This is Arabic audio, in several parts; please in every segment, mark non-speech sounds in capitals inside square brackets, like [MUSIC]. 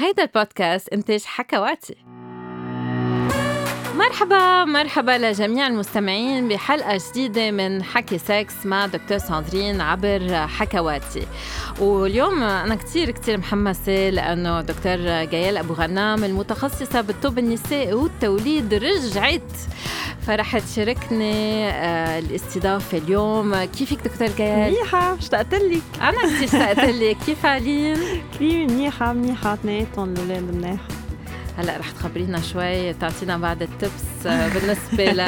هيدا البودكاست إنتاج حكواتي. مرحبا مرحبا لجميع المستمعين بحلقة جديدة من حكي سكس مع دكتور ساندرين عبر حكواتي. واليوم أنا كتير كتير محمسة لأنه دكتور جيال أبو غنام المتخصصة بالطب النسائي والتوليد رجعت رح تشاركني آه، الاستضافة اليوم. كيفك دكتور جيال؟ منيحة اشتقت لك. أنا كتير اشتقت لك. [LAUGHS] كيف علين؟ كثير منيحة منيحة. اثنيناتهم الأولاد منيح. هلا رح تخبرينا شوي تعطينا بعض التبس آه، بالنسبة [LAUGHS]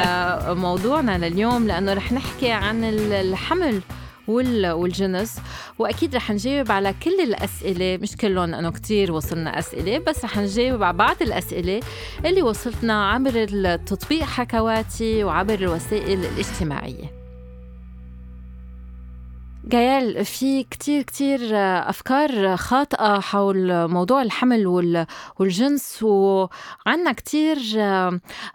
لموضوعنا لليوم لأنه رح نحكي عن الحمل. والجنس. وأكيد رح نجاوب على كل الأسئلة. مش كلهم لأنه كثير وصلنا أسئلة بس رح نجاوب على بعض الأسئلة اللي وصلتنا عبر التطبيق حكواتي وعبر الوسائل الاجتماعية. جيال في كتير كتير أفكار خاطئة حول موضوع الحمل والجنس وعنا كتير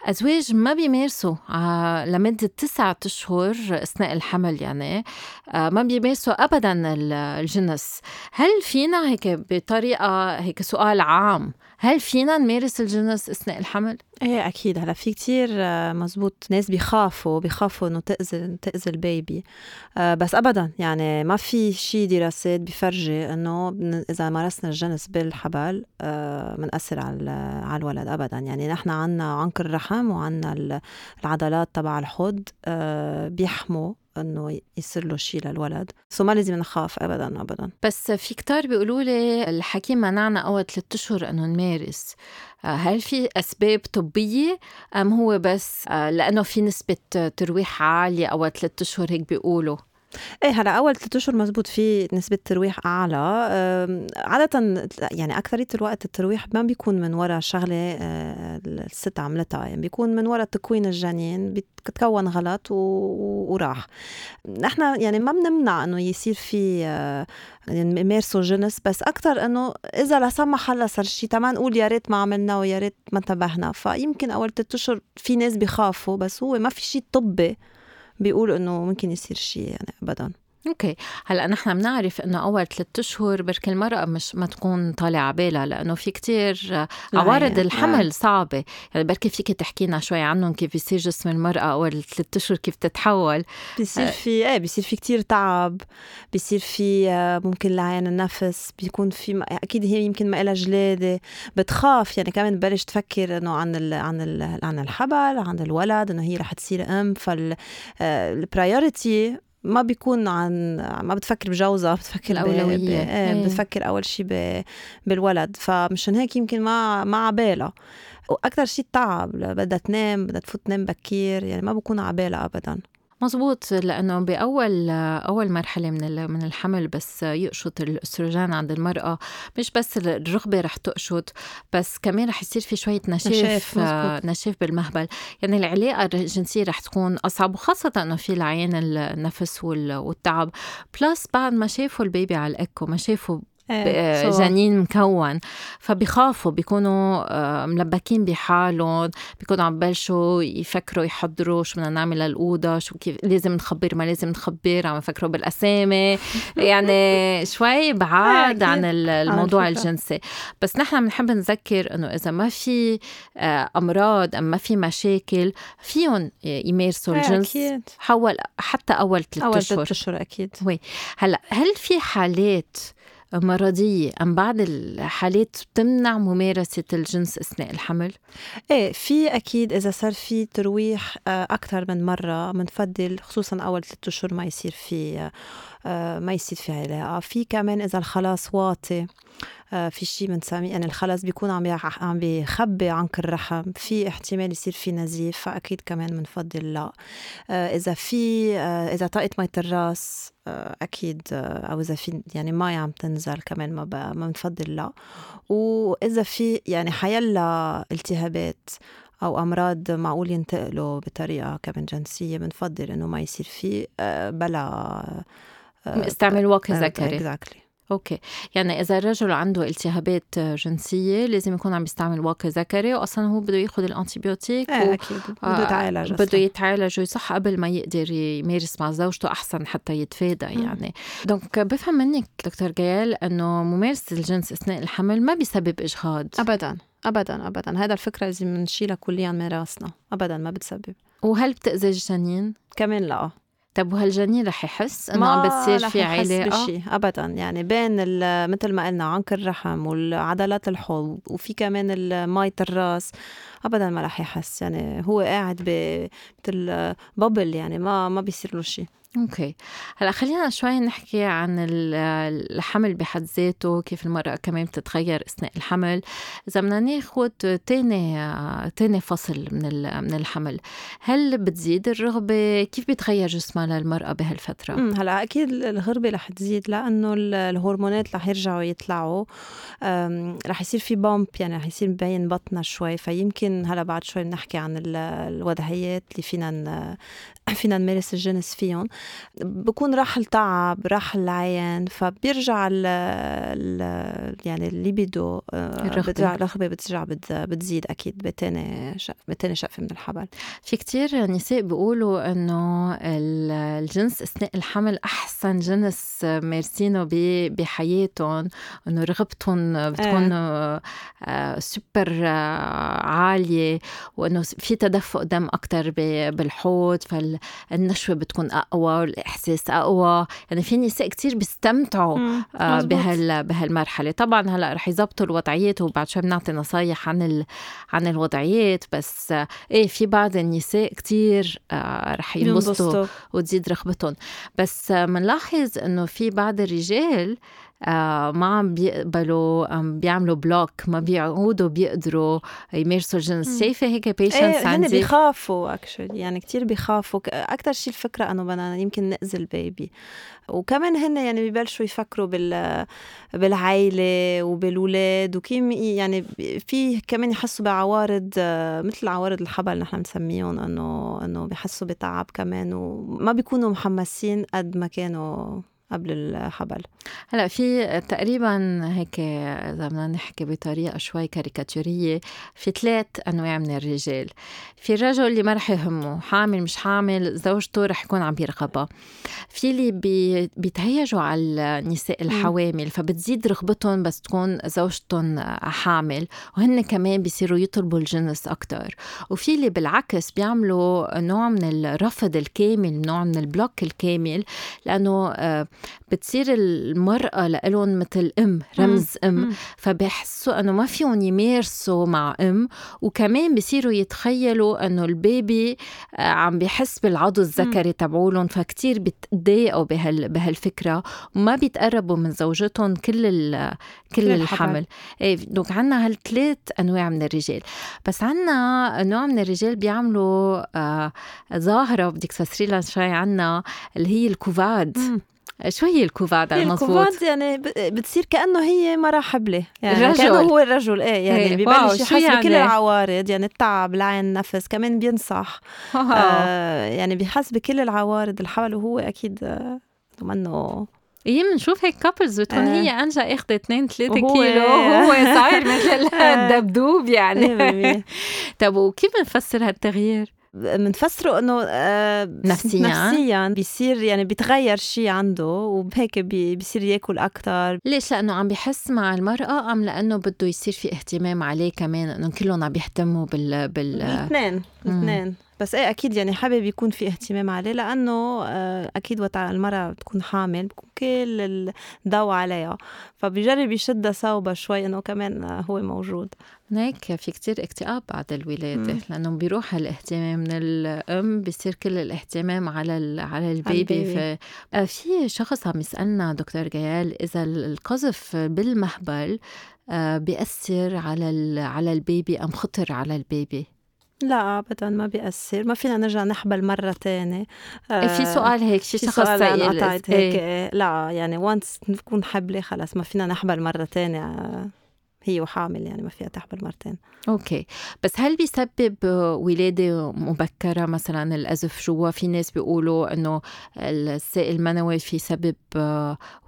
أزواج ما بيمارسوا آه، لمدة تسعة أشهر أثناء الحمل يعني آه، ما بيمارسوا أبدا الجنس. هل فينا هيك بطريقة هيك سؤال عام هل فينا نمارس الجنس أثناء الحمل؟ إيه أكيد. هلا في كتير آه، مزبوط ناس بيخافوا بيخافوا إنه تأذي تأذي البيبي. آه، بس ابدا يعني ما في شيء دراسات بيفرجي إنه إذا مارسنا الجنس بالحبل بنأثر آه، على على الولد. ابدا. يعني نحن عنا عنق الرحم وعنا العضلات تبع الحوض بيحموا إنه يصير له شيء للولد. سو ما لازم نخاف ابدا ابدا. بس في كتار بيقولوا لي الحكيم منعنا أول ثلاث أشهر إنه نمارس. آه، هل في أسباب طبية؟ أم هو بس آه، لأنه في نسبة ترويح عالية أول ثلاث أشهر هيك بيقولوا؟ إيه هلا أول ثلاث أشهر مزبوط في نسبة ترويح أعلى. عادة يعني أكثرية الوقت الترويح ما بيكون من وراء شغلة آه، الست عملتها يعني بيكون من وراء تكوين الجنين بتكون غلط وراح. نحن يعني ما بنمنع إنه يصير في آه، يعني يمارسوا جنس بس أكثر إنه إذا لا سمح الله صار شيء تما نقول يا ريت ما عملنا ويا ريت ما انتبهنا. فيمكن أول ثلاث أشهر في ناس بيخافوا بس هو ما في شيء طبي بيقول إنه ممكن يصير شيء يعني ابدا. أوكي. هلأ نحن بنعرف إنه أول ثلاثة أشهر بركي المرأة مش ما تكون طالعة بالها لأنه في كتير عوارض الحمل صعبة. يعني بركي فيك تحكي لنا شوي عنهم كيف بيصير جسم المرأة أول ثلاثة أشهر كيف تتحول. بيصير في إيه بيصير في كتير تعب بيصير في آه، ممكن لعين النفس بيكون في أكيد هي يمكن ما لها جلادة. بتخاف يعني كمان ببلش تفكر إنه عن ال عن ال عن الحبل عن الولد إنه هي رح تصير أم. فالبرايورتي آه، ما بيكون عن ما بتفكر بجوزها بتفكر الأولوية. ب... إيه, إيه. بتفكر أول شيء ب... بالولد. فمشان هيك يمكن ما ما عبالها. وأكثر شيء التعب بدها تنام بدها تفوت تنام بكير يعني ما بكون عبالها أبدا. مزبوط لأنه بأول أول مرحلة من من الحمل بس يقشط الأستروجين عند المرأة مش بس الرغبة رح تقشط بس كمان رح يصير في شوية نشاف نشاف, نشاف بالمهبل. يعني العلاقة الجنسية رح تكون أصعب وخاصة إنه في اللعيان النفس والتعب. plus بعد ما شافوا ال bébé على الإكو ما شافوا جنين مكون. فبيخافوا بيكونوا آه، ملبكين بحالهم بيكونوا عم ببلشوا يفكروا يحضروا شو بدنا نعمل للأوضة شو كيف لازم نخبر ما لازم نخبر عم يفكروا بالأسامي. [LAUGHS] يعني شوي بعاد عن الموضوع الجنسي. بس نحن بنحب نذكر إنه إذا ما في آه، أمراض أم ما في مشاكل فيهم يمارسوا الجنس حول حتى أول ثلاث اشهر أول ثلاث أشهر أكيد. وي. هلأ هل في حالات مرضية أم بعض الحالات بتمنع ممارسة الجنس أثناء الحمل؟ إيه في أكيد إذا صار في ترويح آه، أكثر من مرة بنفضل خصوصا أول ثلاثة أشهر ما يصير في آه، ما يصير في علاقة في كمان إذا الخلاص واطي آه، في شيء بنسميه يعني الخلص بيكون عم عم بيخبي عنق الرحم في احتمال يصير في نزيف فأكيد كمان بنفضل لا. إذا في إذا طاقت مية الرأس أكيد أو إذا في يعني مي عم تنزل كمان ما ما بنفضل لا. وإذا في يعني حيلا التهابات أو أمراض معقول ينتقلوا بطريقة كمان جنسية بنفضل إنه ما يصير في بلا استعمل واقي ذكري exactly. أوكي. يعني إذا الرجل عنده التهابات جنسية لازم يكون عم يستعمل واقي ذكري واصلا هو بده ياخذ ال antibiotique إيه و... أكيد. بده يتعالج بده يتعالج ويصح قبل ما يقدر يمارس مع زوجته أحسن حتى يتفادى يعني. donc بفهم منك دكتور جيال إنه ممارسة الجنس أثناء الحمل ما بيسبب إجهاض. ابدا ابدا ابدا. هذا الفكرة لازم نشيلها كليا من راسنا. ابدا ما بتسبب. وهل بتأذي الجنين؟ كمان لا. طب وهالجنين رح يحس؟ إنه عم بتصير في علاقه؟ بشي ابدا. يعني بين مثل ما قلنا عنق الرحم والعضلات الحوض وفي كمان مية الراس ابدا ما رح يحس. يعني هو قاعد مثل بابل يعني ما ما بيصير له شيء أوكي. هلأ خلينا شوي نحكي عن الحمل بحد ذاته كيف المرأة كمان بتتغير أثناء الحمل. إذا بدنا ناخذ تاني تاني فصل من من الحمل. هل بتزيد الرغبة؟ كيف بيتغير جسمها للمرأة بهالفترة؟ هلأ أكيد الغربة رح تزيد لأنه الهرمونات رح يرجعوا يطلعوا. رح يصير في بامب يعني رح يصير مبين بطنها شوي. فيمكن هلأ بعد شوي بنحكي عن الوضعيات اللي فينا فينا نمارس الجنس فيهم. بكون راح التعب راح العين فبيرجع ال ال يعني الليبيدو آه، الرغبة الرغبة بترجع بتزيد أكيد بتاني شق بتاني شقفة من الحبل في كتير نساء بيقولوا إنه الجنس أثناء الحمل أحسن جنس مارسينه بحياتهم إنه رغبتهم بتكون إيه. سوبر عالية وإنه في تدفق دم أكتر بالحوض فالنشوة بتكون أقوى والإحساس أقوى. يعني في نساء كتير بيستمتعوا آه بهال بهالمرحلة. طبعا هلأ رح يزبطوا الوضعيات وبعد شوي بنعطي نصايح عن ال... عن الوضعيات بس آه إيه في بعض النساء كتير آه رح ينبسطوا وتزيد رغبتهم. بس بنلاحظ آه إنه في بعض الرجال آه ما عم بيقبلوا عم بيعملوا block ما بيعودوا بيقدروا يمارسوا الجنس. شايفة هيك patients إيه عندي؟ بيخافوا actually يعني كتير بيخافوا. أكثر شيء الفكرة إنه بدنا يمكن نأذي ال bébé. وكمان هن يعني ببلشوا يفكروا بال بالعائله وبالولاد وكيف يعني في كمان يحسوا بعوارض مثل عوارض الحبل نحن بنسميهم إنه إنه بحسوا بتعب كمان وما بيكونوا محمسين قد ما كانوا قبل الحبل. هلا في تقريبا هيك إذا بدنا نحكي بطريقة شوي كاريكاتورية في ثلاث أنواع من الرجال. في الرجل اللي ما رح يهمه حامل مش حامل زوجته رح يكون عم بيرغبها. في اللي بي بيتهيجوا على النساء الحوامل فبتزيد رغبتهم بس تكون زوجتهم حامل وهن كمان بيصيروا يطلبوا الجنس أكثر وفي اللي بالعكس بيعملوا نوع من الرفض الكامل نوع من ال block الكامل لأنه آه، بتصير المرأة لإلهم مثل أم رمز أم. فبحسوا أنه ما فيهم يمارسوا مع أم. وكمان بصيروا يتخيلوا أنه ال bébé آه، عم بيحس بالعضو الذكري تبعولهم فكتير بتضايقوا بهال بهالفكرة. وما بيتقربوا من زوجتهم كل ال كل الحمل. إيه دونك عنا هالثلاث أنواع من الرجال. بس عنا نوع من الرجال بيعملوا آه ظاهرة بدك تفسري لنا شوي عنا اللي هي الكوفاد. مم. شو هي الكوفاد المضبوط؟ الكوفاد يعني بتصير كأنه هي مرة حبلة يعني الرجل. كأنه هو الرجل إيه يعني إيه. ببلش يحس يعني؟ بكل العوارض يعني التعب العين النفس كمان بينصح آه يعني بيحس بكل العوارض الحول وهو أكيد آه منه إيه بنشوف هيك كابلز بتكون آه. هي أنجا اخذت 2 3 كيلو وهو صاير مثل [LAUGHS] الدبدوب يعني [LAUGHS] طب وكيف بنفسر هالتغيير؟ بنفسره إنه آه نفسيا؟ نفسيا. بيصير يعني بيتغير شيء عنده وبهيك بيصير ياكل أكثر ليش؟ لأنه عم بحس مع المرأة أم لأنه بده يصير في اهتمام عليه كمان إنه كلهم عم بيهتموا بال بال الاثنين الاثنين. بس إيه أكيد يعني حابب يكون في اهتمام عليه لأنه آه، أكيد وقت المرأة بتكون حامل بكون كل الضوء عليها. فبيجرب يشدها صوبة شوي إنه كمان هو موجود. هيك في كتير اكتئاب بعد الولادة. لأنه بيروح الاهتمام من الأم بيصير كل الاهتمام على على البيبي. في آه، في شخص عم يسألنا دكتور جيال إذا القذف بالمهبل آه، بيأثر على على ال bébé أم خطر على البيبي؟ لا ابدا ما بيأثر. ما فينا نرجع نحبل مرة تانية. آه في سؤال هيك شي شخص سائل. هيك. إيه. لا يعني once نكون حبلة خلص ما فينا نحبل مرة تانية. هي وحامل يعني ما فيها تحمل مرتين. أوكي. بس هل بيسبب ولادة مبكرة مثلا؟ اللي as if جوا في ناس بيقولوا إنه السائل المنوي في سبب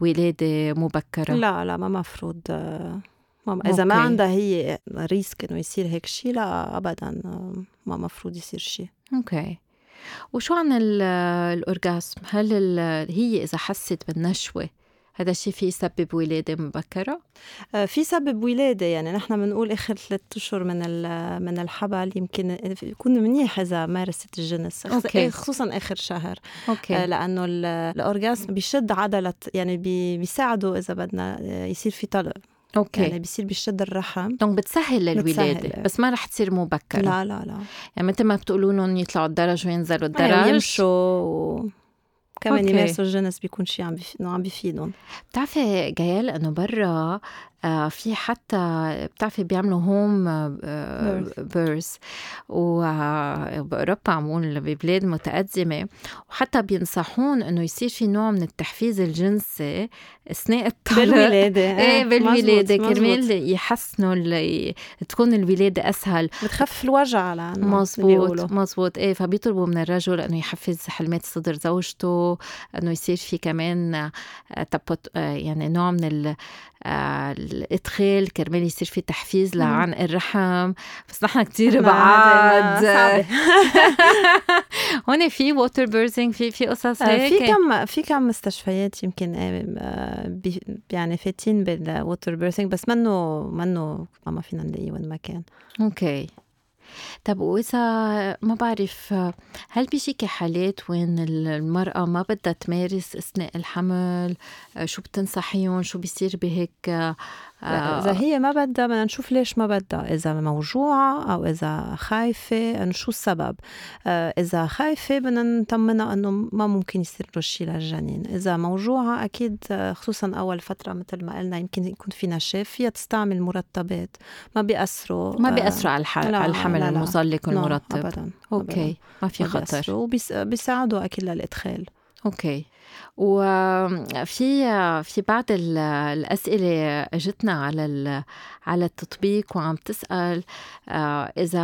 ولادة مبكرة. لا لا ما مفروض ما إذا ما عندها هي risk إنه يصير هيك شيء لا ابدا ما مفروض يصير شيء أوكي. وشو عن ال orgasm هل هي إذا حست بالنشوة هذا الشيء في يسبب ولادة مبكرة؟ آه، في سبب ولادة يعني نحن بنقول آخر ثلاثة أشهر من من الحبل يمكن يكون منيح إذا مارست الجنس أوكي. خصوصا آخر شهر. أوكي. آه، لأنه ال orgasm بيشد عضلة يعني بيساعده إذا بدنا آه، يصير في طلق. أوكي. يعني بيصير بيشد الرحم. donc بتسهل الولاده بس ما رح تصير مبكرة. لا لا لا. يعني مثل ما بتقولوا لهم يطلعوا الدرج وينزلوا الدرج. يعني يمشوا كمان يمارسوا الجنس بيكون شيء عم بيفيدهم؟ بتعرفي جيال إنه برا في حتى بتعرفي بيعملوا home birth وبأوروبا عمول ببلاد متقدمة. وحتى بينصحون إنه يصير في نوع من التحفيز الجنسي أثناء الطلق بالولادة. [LAUGHS] إيه بالولادة. كرمال يحسنوا تكون الولادة أسهل. بتخفف الوجع لأنه مزبوط مزبوط. إيه فبيطلبوا من الرجل إنه يحفز حلمات صدر زوجته إنه يصير في كمان آه، آه، يعني نوع من الإدخال كرمال يصير في تحفيز لعند الرحم. بس نحن كثير بعاد. [LAUGHS] هون في water birthing في في قصص آه، هيك. في كم في كم مستشفيات يمكن آه، يعني فاتين بال water birthing بس منه منه ما فينا نلاقيه وين ما كان. أوكي. طب وإذا ما بعرف هل بيجيكي حالات وين المرأة ما بدها تمارس أثناء الحمل؟ شو بتنصحيهم؟ شو بيصير بهيك؟ إذا هي ما بدها بدنا نشوف ليش ما بدها. إذا موجوعة أو إذا خايفة إنه شو السبب؟ آه، إذا خايفة بدنا نطمنها إنه ما ممكن يصير له شيء للجنين. إذا موجوعة أكيد آه، خصوصا أول فترة مثل ما قلنا يمكن يكون في نشاف فيها تستعمل مرطبات. ما بيأثروا ما بيأثروا على, على الحمل المصلك والمرطب أبدا أوكي أبداً. ما في خطر. وبيساعدوا أكيد للإدخال. okay. وفي في بعض الأسئلة اجتنا على على التطبيق وعم تسأل آه، إذا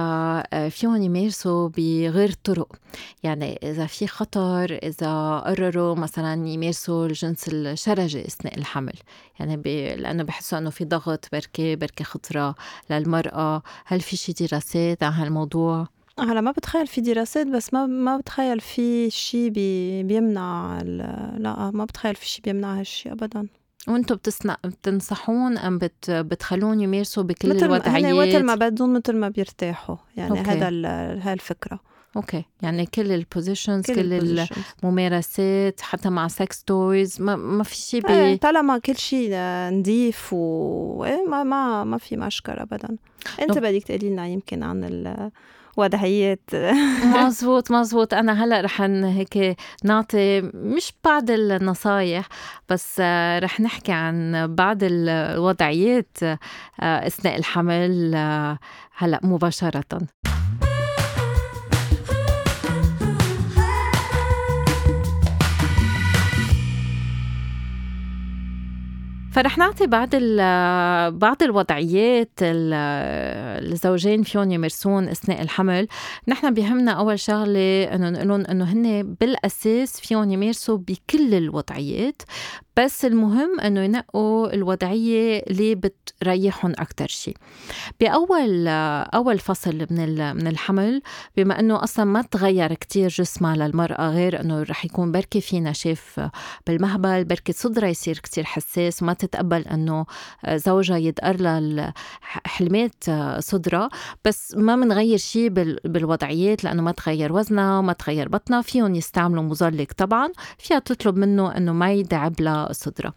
آه، فيهم يمارسوا بغير طرق. يعني إذا في خطر إذا قرروا مثلا يمارسوا الجنس الشرجي أثناء الحمل. يعني بي لأنه بحسوا إنه في ضغط بركي بركي خطرة للمرأة. هل في شي دراسات عن هالموضوع؟ هلا ما بتخيل في دراسات بس ما ما بتخيل في شيء بي بيمنع لا ما بتخيل في شيء بيمنع هالشيء ابدا. وأنتم بتسن... بتنصحون أم بت... بتخلون يمارسوا بكل مثل الوضعيات؟ مثل ما بدهم مثل ما بيرتاحوا. يعني okay. هذا ال... هاي الفكرة okay. يعني كل ال positions كل, كل الممارسات حتى مع sex toys ما, ما في شيء بي... إيه طالما كل شيء نظيف و إيه ما ما ما في مشكلة ابدا. أنت بدك تقولي لنا يمكن عن ال... وضعيات مزبوط مزبوط أنا هلأ رح هيك نعطي مش بعض النصايح بس رح نحكي عن بعض الوضعيات آه، أثناء الحمل آه، هلأ مباشرة. فرح نعطي بعض بعض الوضعيات الزوجين فيهم يمارسون أثناء الحمل. نحن بيهمنا أول شغلة إنه نقول إنه هن بالأساس فيهم يمارسوا بكل الوضعيات. بس المهم إنه ينقوا الوضعية اللي بتريحهم أكثر شيء. بأول أول فصل من من الحمل بما إنه أصلا ما تغير كتير جسمها للمرأة غير إنه رح يكون بركي في نشاف بالمهبل بركي صدرها يصير كتير حساس وما تتقبل إنه زوجها يدقر لها حلمات صدرها. بس ما بنغير شيء بالوضعيات لأنه ما تغير وزنها وما تغير بطنها فيهم يستعملوا مزلق طبعا فيها تطلب منه إنه ما يدعب لها الصدرة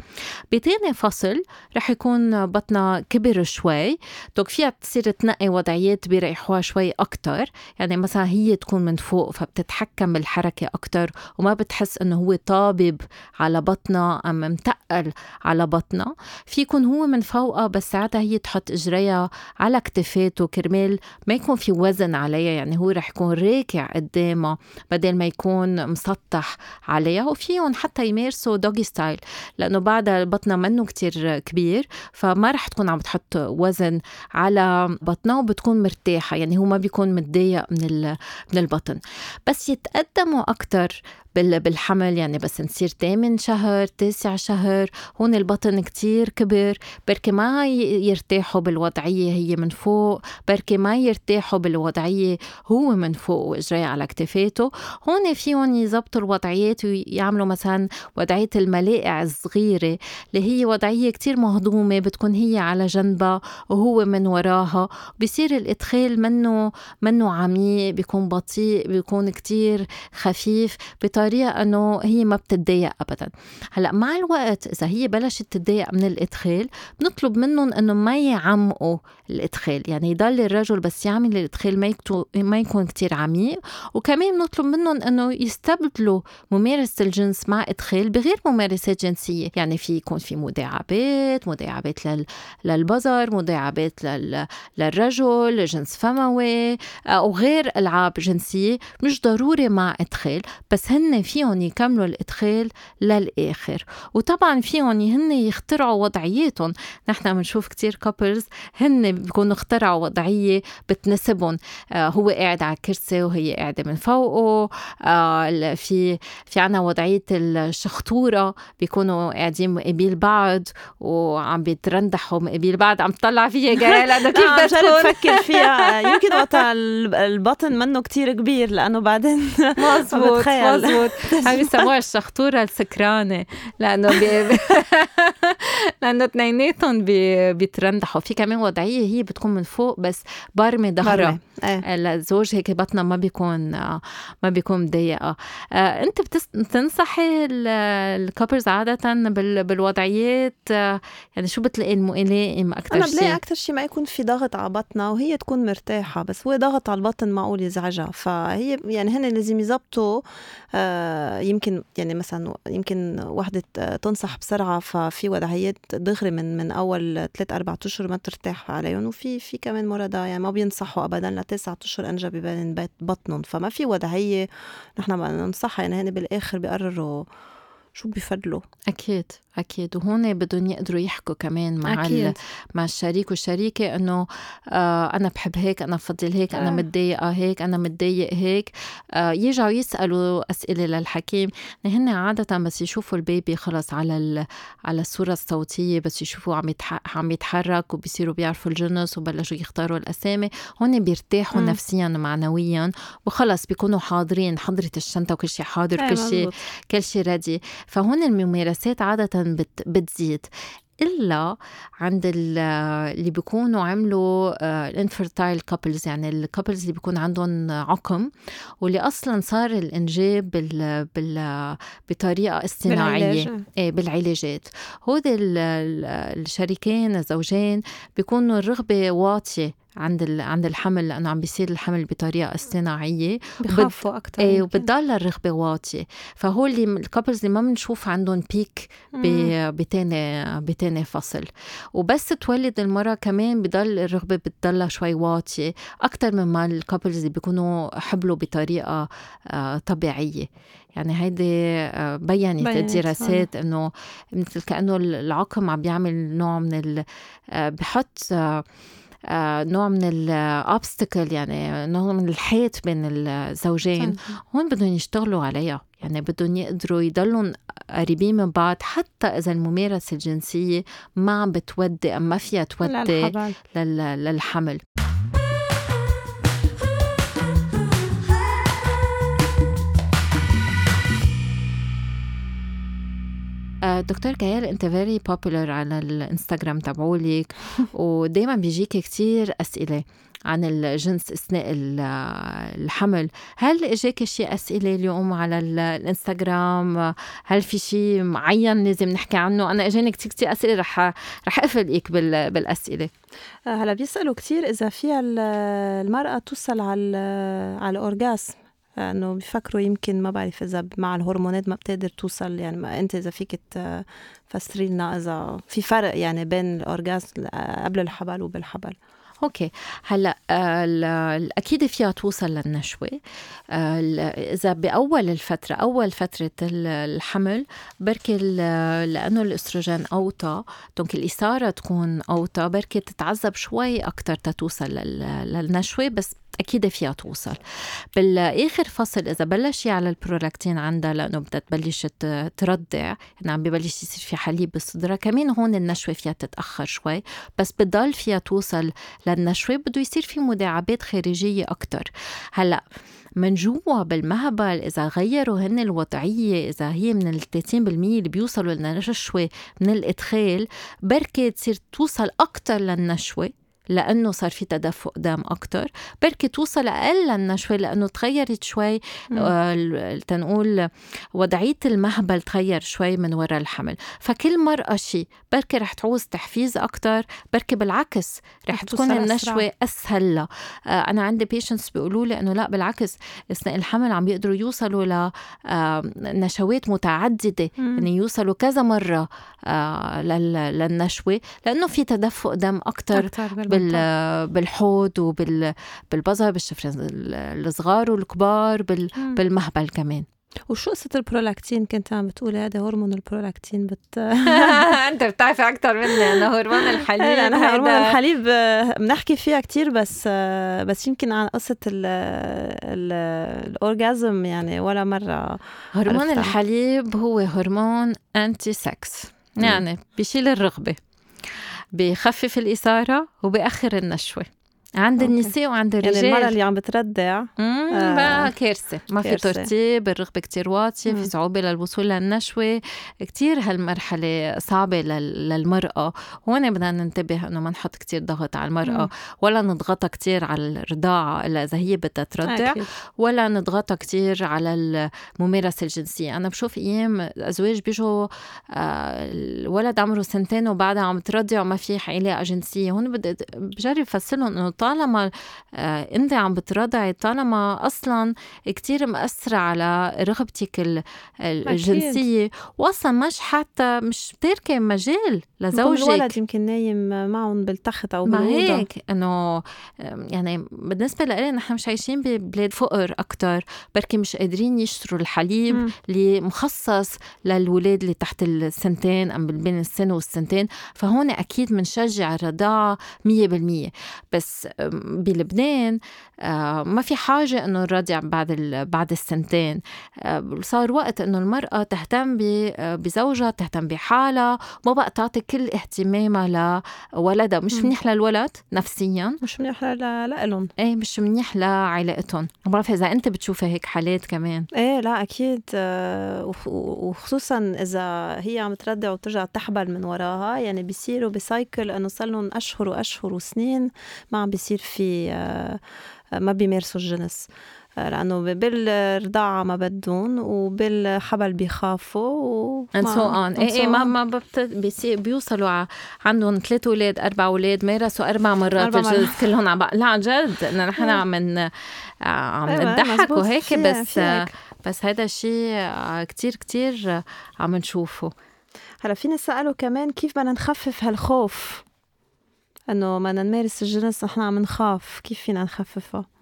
بتاني فصل رح يكون بطنها كبر شوي. دوك فيها تصير تنقي وضعيات بيريحوها شوي أكتر. يعني مثلا هي تكون من فوق فبتتحكم بالحركة أكتر وما بتحس إنه هو طابب على بطنها أم متقل على بطنها في يكون هو من فوقها بس ساعتها هي تحط إجريها على كتفاته. كرمال ما يكون في وزن عليها يعني هو رح يكون راكع قدامها بدل ما يكون مسطح عليها. وفيهم حتى يمارسوا دوغي ستايل لأنه بعدها بطنها منه كتير كبير فما رح تكون عم بتحط وزن على بطنها وبتكون مرتاحة يعني هو ما بيكون متضايق من من البطن. بس يتقدموا أكثر بالحمل يعني بس نصير تامن شهر تاسع شهر هون البطن كتير كبر بركي ما يرتاحوا بالوضعية هي من فوق بركي ما يرتاحوا بالوضعية هو من فوق وإجري على كتفاته هون فيهم يزبطوا الوضعيات ويعملوا مثلا وضعية الملاقع الصغيرة اللي هي وضعية كتير مهضومة بتكون هي على جنبها وهو من وراها. بصير الإدخال منه منه عميق بيكون بطيء بيكون كتير خفيف بطريقة بطريقه أنه هي ما بتتضايق ابدا. هلأ مع الوقت إذا هي بلشت تتضايق من الإدخال بنطلب منهم أنه ما يعمقوا الإدخال. يعني يضل الرجل بس يعمل الإدخال ما ما يكون كتير عميق. وكمان بنطلب منهم أنه يستبدلوا ممارسة الجنس مع إدخال بغير ممارسات جنسية. يعني في يكون في مداعبات مداعبات لل... للبظر مداعبات لل... للرجل جنس فموي أو غير ألعاب جنسية مش ضروري مع إدخال. بس هن فيهم يكملوا الإدخال للآخر. وطبعا فيهم هن يخترعوا وضعياتهم نحن بنشوف كتير كابلز هن بيكونوا اخترعوا وضعية بتناسبهم آه هو قاعد على كرسي وهي قاعدة من فوقه آه في في عنا وضعية الشخطورة. بيكونوا قاعدين مقابل بعض وعم بيترندحوا مقابل بعض. عم تطلع فيها جاي [LAUGHS] لأنه كيف بدها تكون بفكر فيها. [LAUGHS] يمكن وقت البطن منه كتير كبير لأنه بعدين مزبوط مزبوط. [LAUGHS] هاي بيسموها الشخطورة السكرانة. لأنه بي... [LAUGHS] لأنه اثنيناتهم بي... بيترندحوا في كمان وضعية هي بتكون من فوق بس بارمه ظهرها إيه. الزوج هيك بطنها ما بيكون ما بيكون مضايقه آه، انت بتنصحي الكابلز عادة بال... بالوضعيات يعني شو بتلاقي الملائم أكثر شيء؟ أنا بلاقي أكثر شيء ما يكون في ضغط على بطنها وهي تكون مرتاحة بس هو ضغط على البطن معقول يزعجها فهي يعني هن لازم يزبطوا آه، يمكن يعني مثلا يمكن وحدة تنصح بسرعة ففي وضعيات دغري من من أول ثلاث أربع أشهر ما ترتاح عليهم وفي في كمان مرضى يعني ما بينصحوا أبدا لتسعة أشهر أنجب بين بطنهم. فما في وضعية نحن بننصحها يعني هن بالآخر بيقرروا شو بيفضلوا. أكيد. أكيد وهون بدهم يقدروا يحكوا كمان مع أكيد. مع الشريك والشريكة إنه آه أنا بحب هيك أنا بفضل هيك آه. أنا متضايقة هيك أنا متضايق هيك آه يرجعوا يسألوا أسئلة للحكيم هن عادة بس يشوفوا البيبي خلص على على الصورة الصوتية بس يشوفوا عم عم يتحرك وبيصيروا بيعرفوا الجنس وبلشوا يختاروا الأسامي هون بيرتاحوا م. نفسيا ومعنويا وخلص بيكونوا حاضرين حضرت الشنطة وكل شيء حاضر كل شيء كل شيء ready فهون الممارسات عادة بت بتزيد. إلا عند اللي بيكونوا عملوا ال infertile couples يعني ال couples اللي بيكون عندهم عقم واللي أصلا صار الإنجاب بال بال بطريقة اصطناعية. بالعلاجات. هودي الشريكين الزوجين بيكونوا الرغبة واطية عند عند الحمل لأنه عم بيصير الحمل بطريقة اصطناعية. بخافوا. أكثر إيه وبتضل الرغبه واطيه فهو اللي ال couples اللي ما بنشوف عندهم peak بتاني بتاني فصل. وبس تولد المرأة كمان بضل الرغبة بتضلها شوي واطية. أكثر مما ال couples اللي بيكونوا حبلوا بطريقة آه، طبيعية. يعني هيدي آه، بينت الدراسات إنه مثل كأنه العقم عم بيعمل نوع من آه، بحط نوع من الابستكل يعني نوع من الحيط بين الزوجين. هون بدهم يشتغلوا عليها. يعني بدهم يقدروا يضلوا قريبين من بعض حتى إذا الممارسة الجنسية ما عم بتودي ما فيها تودي للحمل. دكتور كيال انت very popular على الانستغرام تبعولك [LAUGHS] ودائما بيجيك كثير أسئلة عن الجنس أثناء الحمل. هل اجاك شيء أسئلة اليوم على الانستغرام؟ هل في شيء معين لازم نحكي عنه؟ أنا إجاني كثير كثير أسئلة رح رح افاجئك بالأسئلة. آه، هلا بيسألوا كثير إذا فيها المرأة توصل على على ال orgasm إنه بيفكروا يمكن ما بعرف إذا مع الهرمونات ما بتقدر توصل يعني ما أنت إذا فيك فسري لنا إذا في فرق يعني بين ال orgasm قبل الحبل وبالحبل. okay. هلا أكيد فيها توصل للنشوة. إذا بأول الفترة أول فترة الحمل بركي لأنه الأستروجين أوطى donc الإثارة تكون أوطى بركي تتعذب شوي أكثر تتوصل للنشوة بس أكيد فيها توصل. بالآخر فصل إذا بلشي على البرولاكتين عندها لأنه بدها تبلش ترضع يعني عم ببلش يصير في حليب بالصدرة كمان هون النشوة فيها تتأخر شوي بس بضل فيها توصل للنشوه بده يصير في مداعبات خارجية أكثر هلأ من جوا بالمهبل إذا غيروا هن الوضعية إذا هي من ال 30% اللي بيوصلوا للنشوة من الإدخال بركي تصير توصل أكثر للنشوة. لأنه صار في تدفق دم أكثر بركي توصل أقل للنشوه لأنه تغيرت شوي آه تنقول وضعية المهبل تغير شوي من وراء الحمل. فكل مرأة شيء بركي رح تعوز تحفيز أكثر بركي بالعكس رح تكون النشوة أسهل لها آه أنا عندي بيشنتس بيقولوا لي إنه لا بالعكس أثناء الحمل عم بيقدروا يوصلوا ل آه نشوات متعددة. يعني يوصلوا كذا مرة للنشوة لأنه في تدفق دم أكثر بالحوض وبالبظر بالشفرين الصغار والكبار بالمهبل كمان. وشو قصة البرولاكتين؟ كنت عم بتقولي هذا هرمون البرولاكتين بت [LAUGHS] [LAUGHS] أنت بتعرفي أكثر مني انه هرمون الحليب أنا هرمون الحليب بنحكي فيها كثير بس بس يمكن عن قصة الأورجازم يعني ولا مرة هرمون الحليب هو هرمون anti-sex يعني بيشيل الرغبة. بخفف الإثارة وبأخر النشوة. عند okay. النساء وعند الرجال يعني المرأة اللي عم بتردع آه كارثة. ما في ترتيب الرغبة كتير واطية في صعوبة للوصول للنشوة. كتير هالمرحلة صعبة للمرأة. هون بدنا ننتبه إنه ما نحط كتير ضغط على المرأة. مم. ولا نضغطها كتير على الرضاعة إلا إذا هي بدها أكيد. ولا نضغطها كتير على الممارسة الجنسية. أنا بشوف أيام أزواج بيجوا آه الولد عمره سنتين وبعدها عم ترضع وما في علاقة جنسية. هون بدي بجرب فسرهم إنه طالما آه، انت عم بترضعي طالما أصلا كتير مأثرة على رغبتك الجنسية واصلا مش حتى مش تاركة مجال. لزوجك. الولد يمكن نايم معهم بالتخت أو ما هيك إنه يعني بالنسبة لإلي نحن مش عايشين ببلاد فقر أكتر. بركي مش قادرين يشتروا الحليب م. اللي مخصص للولاد اللي تحت السنتين أم بين السن والسنتين. فهون أكيد بنشجع مية بالمية. بس بلبنان آه، ما في حاجة إنه نرضع بعد بعد السنتين. آه، صار وقت إنه المرأة تهتم آه، بزوجها تهتم بحالها. ما بقى تعطي كل اهتمامها لولدها مش منيح للولد نفسيا. مش منيح لإلهم. إيه مش منيح لعائلتهم. ما بعرف إذا أنت بتشوفي هيك حالات كمان. إيه لا أكيد. وخصوصا إذا هي عم ترضع وترجع تحبل من وراها يعني بيصيروا بسايكل إنه صار لهم أشهر وأشهر وسنين ما عم بيصير في ما بيمارسوا الجنس. لأنه بالرضاعة ما بدهم وبالحبل بيخافوا و and so on. إيه إيه ما ما بيوصلوا عندهم ثلاث أولاد أربع أولاد مارسوا أربع مرات أربع الجنس [LAUGHS] كلهم عم لا عن جد. نحن عم عم أيوة، نضحك وهيك بس بس هذا الشيء كتير كتير عم نشوفه. هلا فينا سألوا كمان كيف بدنا نخفف هالخوف؟ إنه بدنا نمارس الجنس نحن عم نخاف. كيف فينا نخففها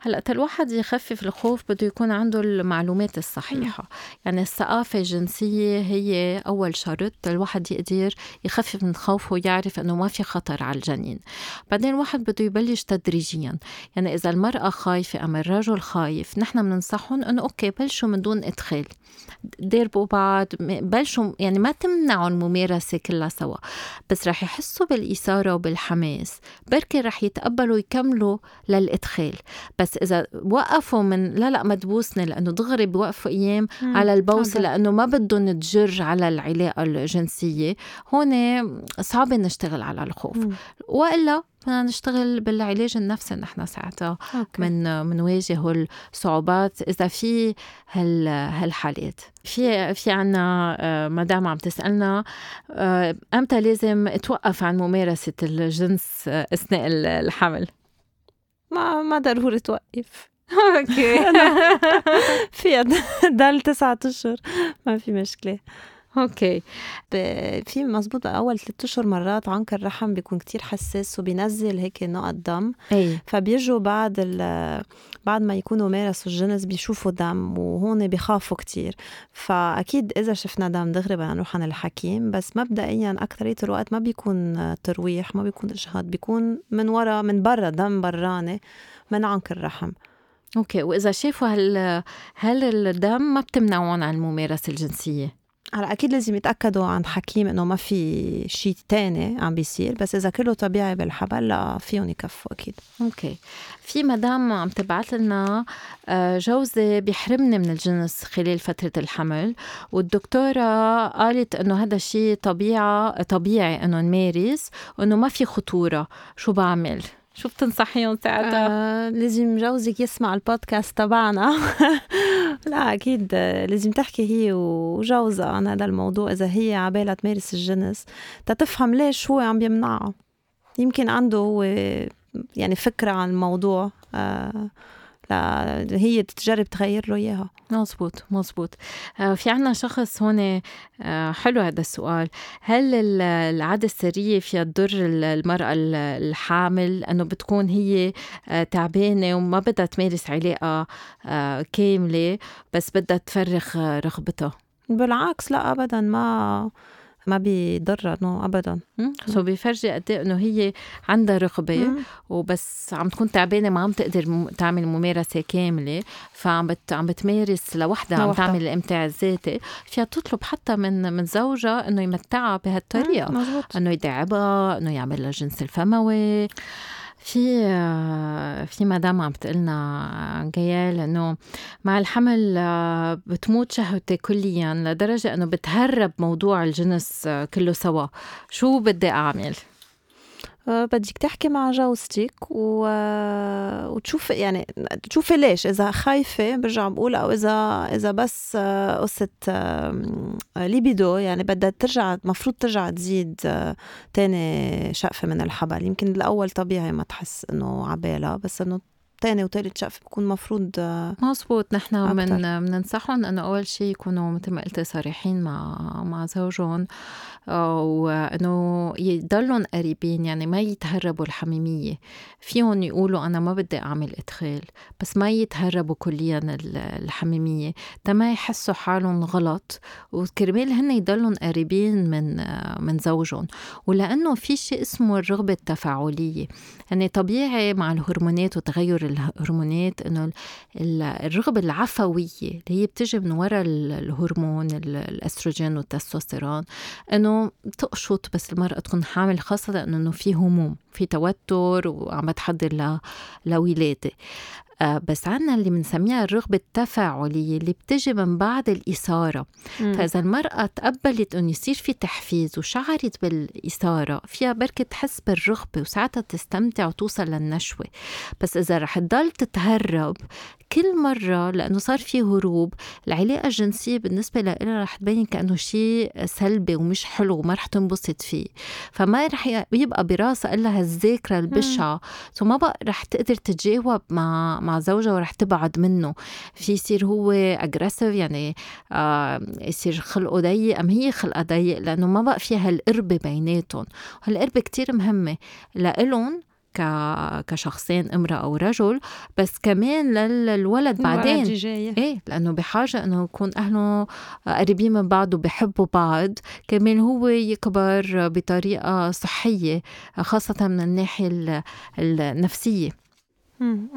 هلأ الواحد يخفف الخوف بده يكون عنده المعلومات الصحيحة. يعني الثقافة الجنسية هي أول شرط الواحد يقدر يخفف من خوفه ويعرف أنه ما في خطر على الجنين. بعدين الواحد بده يبلش تدريجيا. يعني إذا المرأة خايفة أم الرجل خايف نحن بننصحهم أنه أوكي بلشوا من دون إدخال. ديربوا بعض بلشوا يعني ما تمنعوا الممارسة كلها سوا. بس رح يحسوا بالإثارة وبالحماس. بركي رح يتقبلوا يكملوا للإدخال. بس إذا وقفوا من لا لا ما تبوسني لأنه دغري بوقفوا أيام مم. على البوسه لأنه ما بدهم تجر على العلاقة الجنسية هون صعب نشتغل على الخوف مم. وإلا بدنا نشتغل بالعلاج النفسي نحن ساعتها. من منواجه الصعوبات إذا في هال هالحالات في في عنا آه، مدام عم تسألنا آه، أمتى لازم توقف عن ممارسة الجنس آه، أثناء الحمل ما ما ضروري توقف. [LAUGHS] okay. [LAUGHS] [LAUGHS] فيها ضل تسعة أشهر. ما في مشكلة. okay. في مزبوط أول ثلاث أشهر مرات عنق الرحم بيكون كتير حساس وبينزل هيك نقط دم. أي. فبيجوا بعد بعد ما يكونوا مارسوا الجنس بيشوفوا دم وهون بيخافوا كتير. فأكيد إذا شفنا دم دغري بدنا نروح عند الحكيم بس مبدئيا اكثريه الوقت ما بيكون ترويح ما بيكون إجهاض بيكون من ورا من برا دم براني من عنق الرحم. okay. وإذا شافوا هال هل الدم ما بتمنعهم عن الممارسة الجنسية؟ هلا أكيد لازم يتأكدوا عند حكيم إنه ما في شيء تاني عم بيصير بس إذا كله طبيعي بالحبل لا فيهم يكفوا أكيد. okay. في مدام عم تبعث لنا آه، جوزي بيحرمني من الجنس خلال فترة الحمل والدكتورة قالت إنه هذا الشيء طبيعه طبيعي إنه نمارس وإنه ما في خطورة. شو بعمل؟ شو بتنصحيهم ساعتها؟ آه لازم جوزك يسمع البودكاست تبعنا. [LAUGHS] لا أكيد لازم تحكي هي وجوزها عن هذا الموضوع. إذا هي عبالها تمارس الجنس تتفهم ليش هو عم بيمنعها يمكن عنده هو يعني فكرة عن الموضوع آه هي تجرب تغير له إياها. مزبوط مزبوط آه، في عنا شخص هون آه، حلو هذا السؤال. هل العادة السرية فيها تضر المرأة الحامل؟ أنه بتكون هي آه، تعبانة وما بدها تمارس علاقة كاملة بس بدها تفرغ رغبتها. بالعكس لا أبدا ما ما بيضرها no ابدا. so بيفرجي قد إيه إنه هي عندها رغبة وبس عم تكون تعبانة ما عم تقدر تعمل ممارسة كاملة فعم بت عم بتمارس لوحدها عم تعمل الامتاع الذاتي فيها تطلب حتى من من زوجها إنه يمتعها بهالطريقة. إنه يدعبها إنه يعمل لها جنس الفموي. في في مدام عم بتقلنا جيال إنه مع الحمل بتموت شهوتي كليا لدرجة إنه بتهرب موضوع الجنس كله سوا. شو بدي أعمل؟ آه، بدك تحكي مع جوزتك و... وتشوفي يعني تشوفي ليش. إذا خايفة برجع بقول أو إذا إذا بس آه، قصة ليبيدو يعني بدها ترجع المفروض ترجع تزيد آه، تاني شقفة من الحبل. يمكن الأول طبيعي ما تحس إنه عبالها بس إنه تاني وتالت شقفة بكون مفروض مزبوط نحن من بننصحهم إنه أول شيء يكونوا مثل ما قلتي صريحين مع مع زوجهم وإنه يضلوا قريبين يعني ما يتهربوا الحميمية. فيهم يقولوا أنا ما بدي أعمل إدخال بس ما يتهربوا كليا الحميمية. تما يحسوا حالهم غلط وكرمال هن يضلوا قريبين من من زوجهم. ولأنه في شيء اسمه الرغبة التفاعلية. يعني طبيعي مع الهرمونات وتغير الهرمونات إنه الرغبة العفوية اللي هي بتجي من وراء الهرمون الأستروجين والتستوستيرون إنه تقشط بس المرأة تكون حامل خاصة لأنه في هموم في توتر وعم تحضر لولاده بس عنا اللي بنسميها الرغبة التفاعلية اللي بتجي من بعد الإثارة. فإذا المرأة تقبلت أنه يصير في تحفيز وشعرت بالإثارة فيها بركة تحس بالرغبة وساعتها تستمتع وتوصل للنشوة. بس إذا رح تضل تتهرب كل مرة لأنه صار في هروب العلاقة الجنسية بالنسبة لها رح تبين كأنه شيء سلبي ومش حلو وما رح تنبسط فيه. فما رح يبقى براسها إلا هالذاكرة البشعة. ثم ما بقى رح تقدر تتجاوب مع مع زوجها ورح تبعد منه. في يصير هو اجريسيف يعني آه يصير خلقه ضيق. أم هي خلقها ضيق؟ لأنه ما بقى فيها هالقربه بيناتهم. هالقربه كتير مهمة لإلهم. كشخصين امرأة أو رجل بس كمان للولد بعدين. إيه لأنه بحاجة إنه يكون أهله قريبين من بعض وبحبوا بعض. كمان هو يكبر بطريقة صحية خاصة من الناحية النفسية.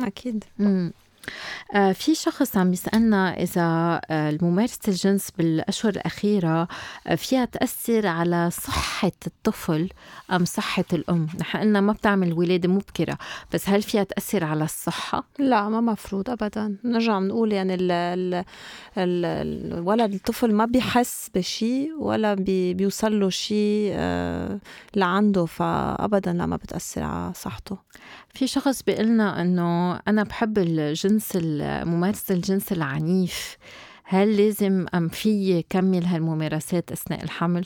أكيد مم. آه في شخص عم يسألنا إذا آه ممارسة الجنس بالأشهر الأخيرة آه فيها تأثر على صحة الطفل أم صحة الأم نحن قلنا ما بتعمل ولادة مبكرة بس هل فيها تأثر على الصحة؟ لا ما مفروض أبدا نرجع نقول يعني ال ال ال الولد الطفل ما بيحس بشيء ولا بي بيوصل له شيء لعنده فأبدا لا ما بتأثر على صحته في شخص بيقلنا إنه أنا بحب الجنس ممارسة الجنس العنيف. هل لازم أم في كمل هالممارسات أثناء الحمل؟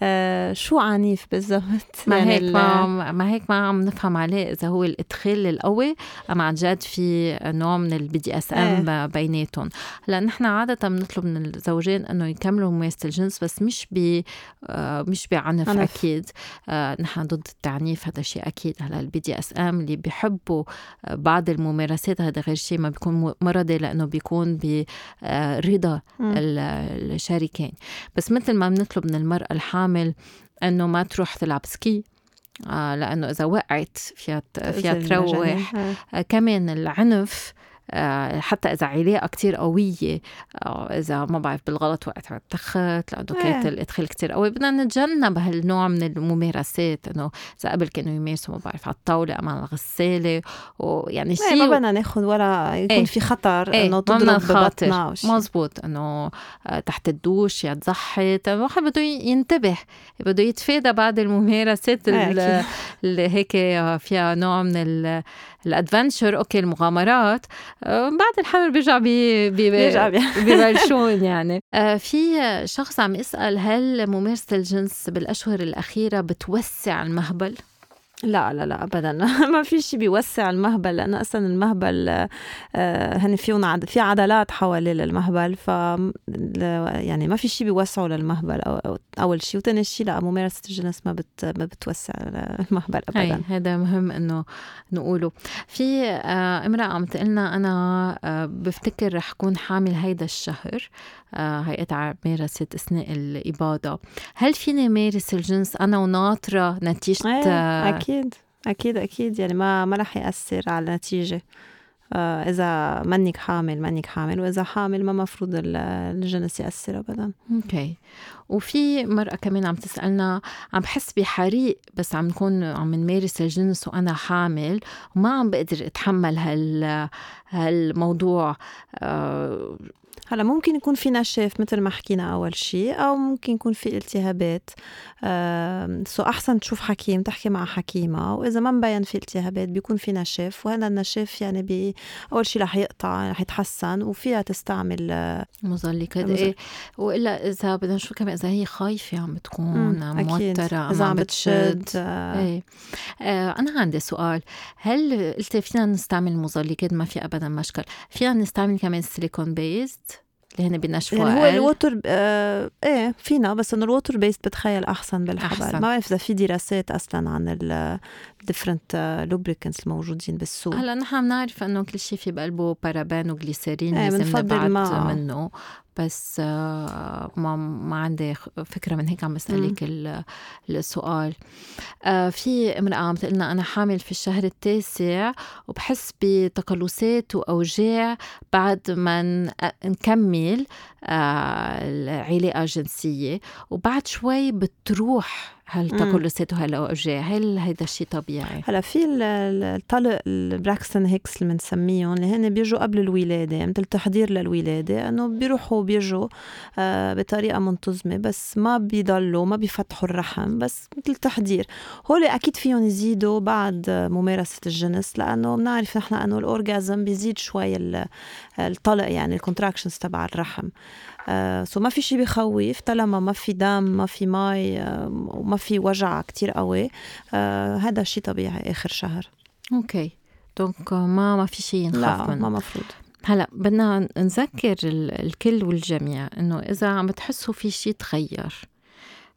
آه شو عنيف بالضبط؟ ما يعني هيك ما, ما هيك ما عم نفهم عليه إذا هو الإدخال القوي أم عن جد في نوع من ال BDSM. بيناتهم. هلأ نحن عادة بنطلب من الزوجين إنه يكملوا ممارسة الجنس بس مش ب آه مش بعنف عنف. أكيد. آه نحن ضد التعنيف هذا شيء أكيد. هلأ ال BDSM اللي بيحبوا بعض الممارسات هذا غير شيء ما بيكون مرضي لأنه بيكون برضا الشريكين. بس مثل ما بنطلب من المرأة الحامل إنه ما تروح تلعب سكي آه لأنه إذا وقعت فيها فيها تروح. آه كمان العنف آه، حتى إذا علاقه كتير قوية أو إذا ما بعرف بالغلط وقعت على التخت لأنه كانت إيه. الأدخال كتير قوي بدنا نتجنب هالنوع من الممارسات إنه إذا قبل كانوا يمارسوا ما بعرف على الطاولة ام على الغسالة ويعني إيه، شيء ما بدنا ناخذ ولا يكون إيه. في خطر إيه. إنه تضرب ببطنها مزبوط إنه آه، تحت الدوش يا تزحط الواحد بده ينتبه بده يتفادى بعض الممارسات إيه. اللي هيك فيها نوع من ال adventure okay المغامرات آه، بعد الحمل بيرجع بي بيرجع ببلشون [LAUGHS] يعني. آه، في شخص عم يسأل هل ممارسة الجنس بالأشهر الأخيرة بتوسع المهبل؟ لا لا لا ابدا. [LAUGHS] ما في شيء بيوسع المهبل. لأنه أصلا المهبل آه، هن عد... في عضلات حوالي المهبل ف يعني ما في شيء بيوسعه للمهبل. أول شيء وثاني شيء لا ممارسة الجنس ما بت... ما بتوسع المهبل ابدا. هذا مهم إنه نقوله. في آه، امرأة عم تقلنا أنا آه، بفتكر رح كون حامل هيدا الشهر. هيئة مارست أثناء الإباضة هل فيني مارس الجنس أنا وناطرة نتيجة؟ أيه أكيد أكيد أكيد. يعني ما ما رح يأثر على النتيجة. آه إذا منك حامل منك حامل وإذا حامل ما مفروض الجنس يأثر أبدا. أوكي. وفي مرأة كمان عم تسألنا عم بحس بحريق بس عم نكون عم نمارس الجنس وأنا حامل وما عم بقدر أتحمل هال هالموضوع. آه هلا ممكن يكون في نشاف مثل ما حكينا أول شيء أو ممكن يكون في التهابات. سو أحسن تشوف حكيم تحكي مع حكيمة وإذا ما مبين في التهابات بيكون في نشاف وهذا النشاف يعني بي أول شيء رح يقطع رح يتحسن وفيها تستعمل آه، مزلقات إيه وإلا إذا بدنا نشوف كمان إذا هي خايفة عم بتكون موترة إذا عم بتشد آه. إيه. آه أنا عندي سؤال. هل قلتي فينا نستعمل مزلقات؟ ما في ابدا مشكل. فينا نستعمل كمان silicone based اللي هن بينشفوا يعني هو الووتر آه إيه فينا بس إنه ال water based بتخيل أحسن بالحبل أحسن. ما بعرف إذا في دراسات أصلا عن ال different lubricants الموجودين بالسوق. هلا نحن بنعرف إنه كل شيء في بقلبه بارابان وجليسرين إيه لازم نبعد منه. بس آه، ما ما عندي فكرة من هيك عم بسألك السؤال. آه، في امرأة عم تقلنا أنا حامل في الشهر التاسع وبحس بتقلصات وأوجاع بعد ما نكمل آه، العلاقة الجنسية وبعد شوي بتروح هل تقلصات وهالاوجاع هل هيدا الشيء طبيعي؟ هلا في الطلق البراكستون هيكس اللي بنسميهم اللي هن بيجوا قبل الولادة مثل تحضير للولادة إنه بيروحوا وبيرجوا آه بطريقة منتظمة بس ما بيضلوا ما بيفتحوا الرحم بس مثل تحضير هول أكيد فيهم يزيدوا بعد ممارسة الجنس لأنه بنعرف نحن إنه ال orgasm بيزيد شوي الطلق يعني ال contractions تبع الرحم. so ما في شيء بخوف طالما ما في دم ما في مي آه وما في وجع كتير قوي آه هذا شيء طبيعي آخر شهر. okay. donc ما ما في شيء نخاف لا منه. ما مفروض. هلا بدنا نذكر الكل والجميع إنه إذا عم تحسوا في شيء تغير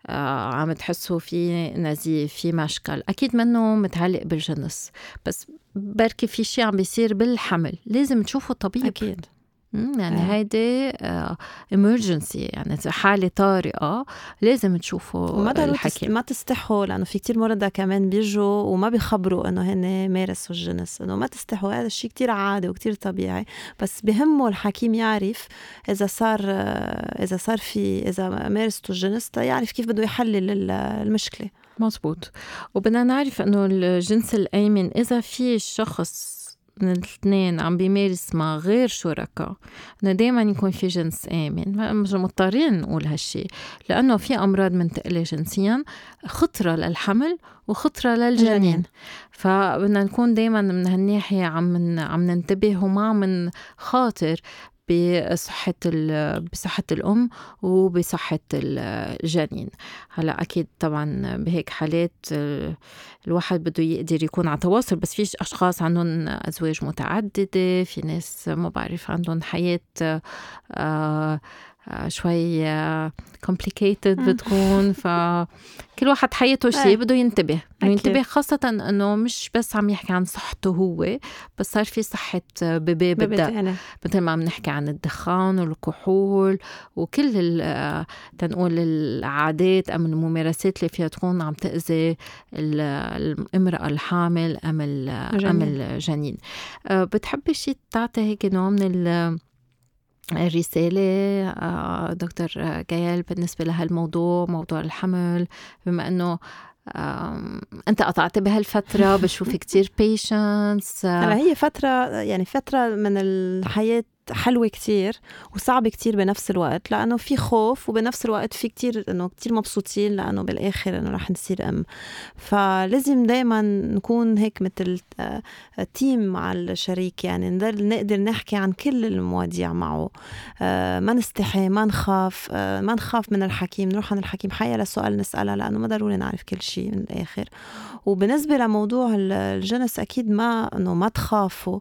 آه عم تحسوا في نزيف في مشكل أكيد منه متعلق بالجنس بس بركي في شيء عم بيصير بالحمل لازم تشوفوا طبيب. أكيد. يعني آه. هيدي امرجنسي يعني حالة طارئة لازم تشوفوا وما الحكيم. ما تستحوا لأنه في كتير مرضى كمان بيجوا وما بيخبروا إنه هن مارسوا الجنس إنه ما تستحوا هذا الشيء كتير عادي وكتير طبيعي بس بهمه الحكيم يعرف إذا صار إذا صار في إذا مارستوا الجنس يعرف كيف بده يحلل المشكلة. مزبوط وبدنا نعرف إنه الجنس الايمن إذا في شخص من الاثنين عم بيمارس مع غير شركاء. انه دائما يكون في جنس آمن. مش مضطرين نقول هالشي لأنه في أمراض منتقله جنسيا خطرة للحمل وخطرة للجنين. فبدنا نكون دائما من هالناحية عم عم ننتبه وما عم نخاطر. بصحة بصحة الأم وبصحة الجنين. هلا أكيد طبعا بهيك حالات الواحد بده يقدر يكون على تواصل بس في أشخاص عندهم أزواج متعددة في ناس ما بعرف عندهم حياة آه آه، شوي كومبليكيتد آه، بتكون. فكل واحد حياته شيء. بده ينتبه. بده ينتبه خاصة إنه مش بس عم يحكي عن صحته هو بس صار في صحة بيبي بدأ. مثل ما عم نحكي عن الدخان والكحول وكل تنقول العادات أم الممارسات اللي فيها تكون عم تأذي الامرأة الحامل أم أم الجنين. آه، بتحبي شيء تعطي هيك نوع من الرسالة آه، دكتور جيال بالنسبة لهالموضوع موضوع الحمل بما أنه أنت قطعت بهالفترة [LAUGHS] بشوف كتير patients هلا هي فترة يعني فترة من الحياة حلوة كتير وصعبة كتير بنفس الوقت لأنه في خوف وبنفس الوقت في كتير إنه كتير مبسوطين لأنه بالآخر إنه رح نصير أم. فلازم دايما نكون هيك مثل team آه، مع الشريك يعني نقدر نحكي عن كل المواضيع معه. آه، ما نستحي ما نخاف آه، ما نخاف من الحكيم نروح عن الحكيم حيالله سؤال نسألها لأنه ما ضروري نعرف كل شيء من الآخر. وبالنسبة لموضوع الجنس أكيد ما إنه ما تخافوا.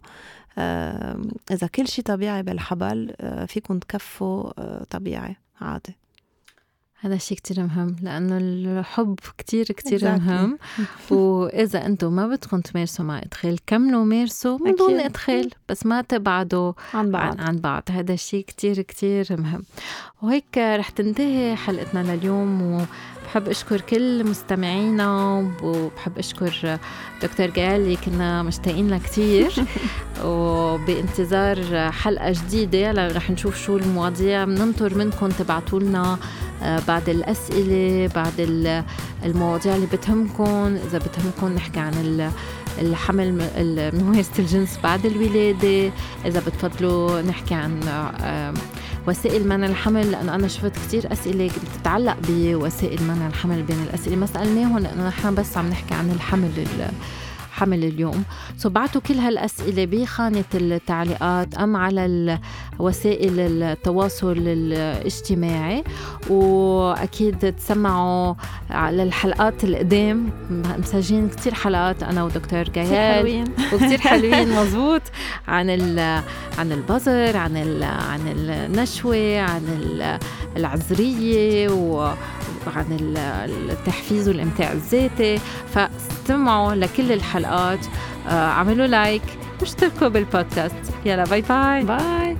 إذا كل شيء طبيعي بالحبل آه، فيكم تكفوا آه، طبيعي عادي. هذا الشيء كتير مهم لأنه الحب كتير كتير exactly. مهم. [LAUGHS] وإذا أنتم ما بدكم تمارسوا مع إدخال كملوا مارسوا من دون إدخال بس ما تبعدوا عن بعض. عن, عن بعض. هذا الشيء كتير كتير مهم. وهيك رح تنتهي حلقتنا لليوم و بحب أشكر كل مستمعينا وبحب أشكر دكتور جال اللي كنا مشتاقين لها كثير [LAUGHS] وبانتظار حلقة جديدة رح نشوف شو المواضيع بننطر منكم تبعتوا لنا آه، بعد الأسئلة بعد المواضيع اللي بتهمكم إذا بتهمكم نحكي عن الحمل ممارسة الجنس بعد الولادة. إذا بتفضلوا نحكي عن وسائل منع الحمل لأنه أنا شفت كتير أسئلة بتتعلق بوسائل منع الحمل بين الأسئلة. ما سألناهم لأنه نحن بس عم نحكي عن الحمل حمل اليوم. سو بعتوا كل هالأسئلة بخانة التعليقات أم على وسائل التواصل الاجتماعي. وأكيد تسمعوا على الحلقات القدام. مسجين كتير حلقات أنا ودكتور جيال وكتير [LAUGHS] حلوين مزبوط عن عن البظر عن عن النشوة عن العذرية وعن التحفيز والإمتاع الذاتي. فاستمعوا لكل الحلقات. آه، عملوا like واشتركوا بالبودكاست. يلا bye bye bye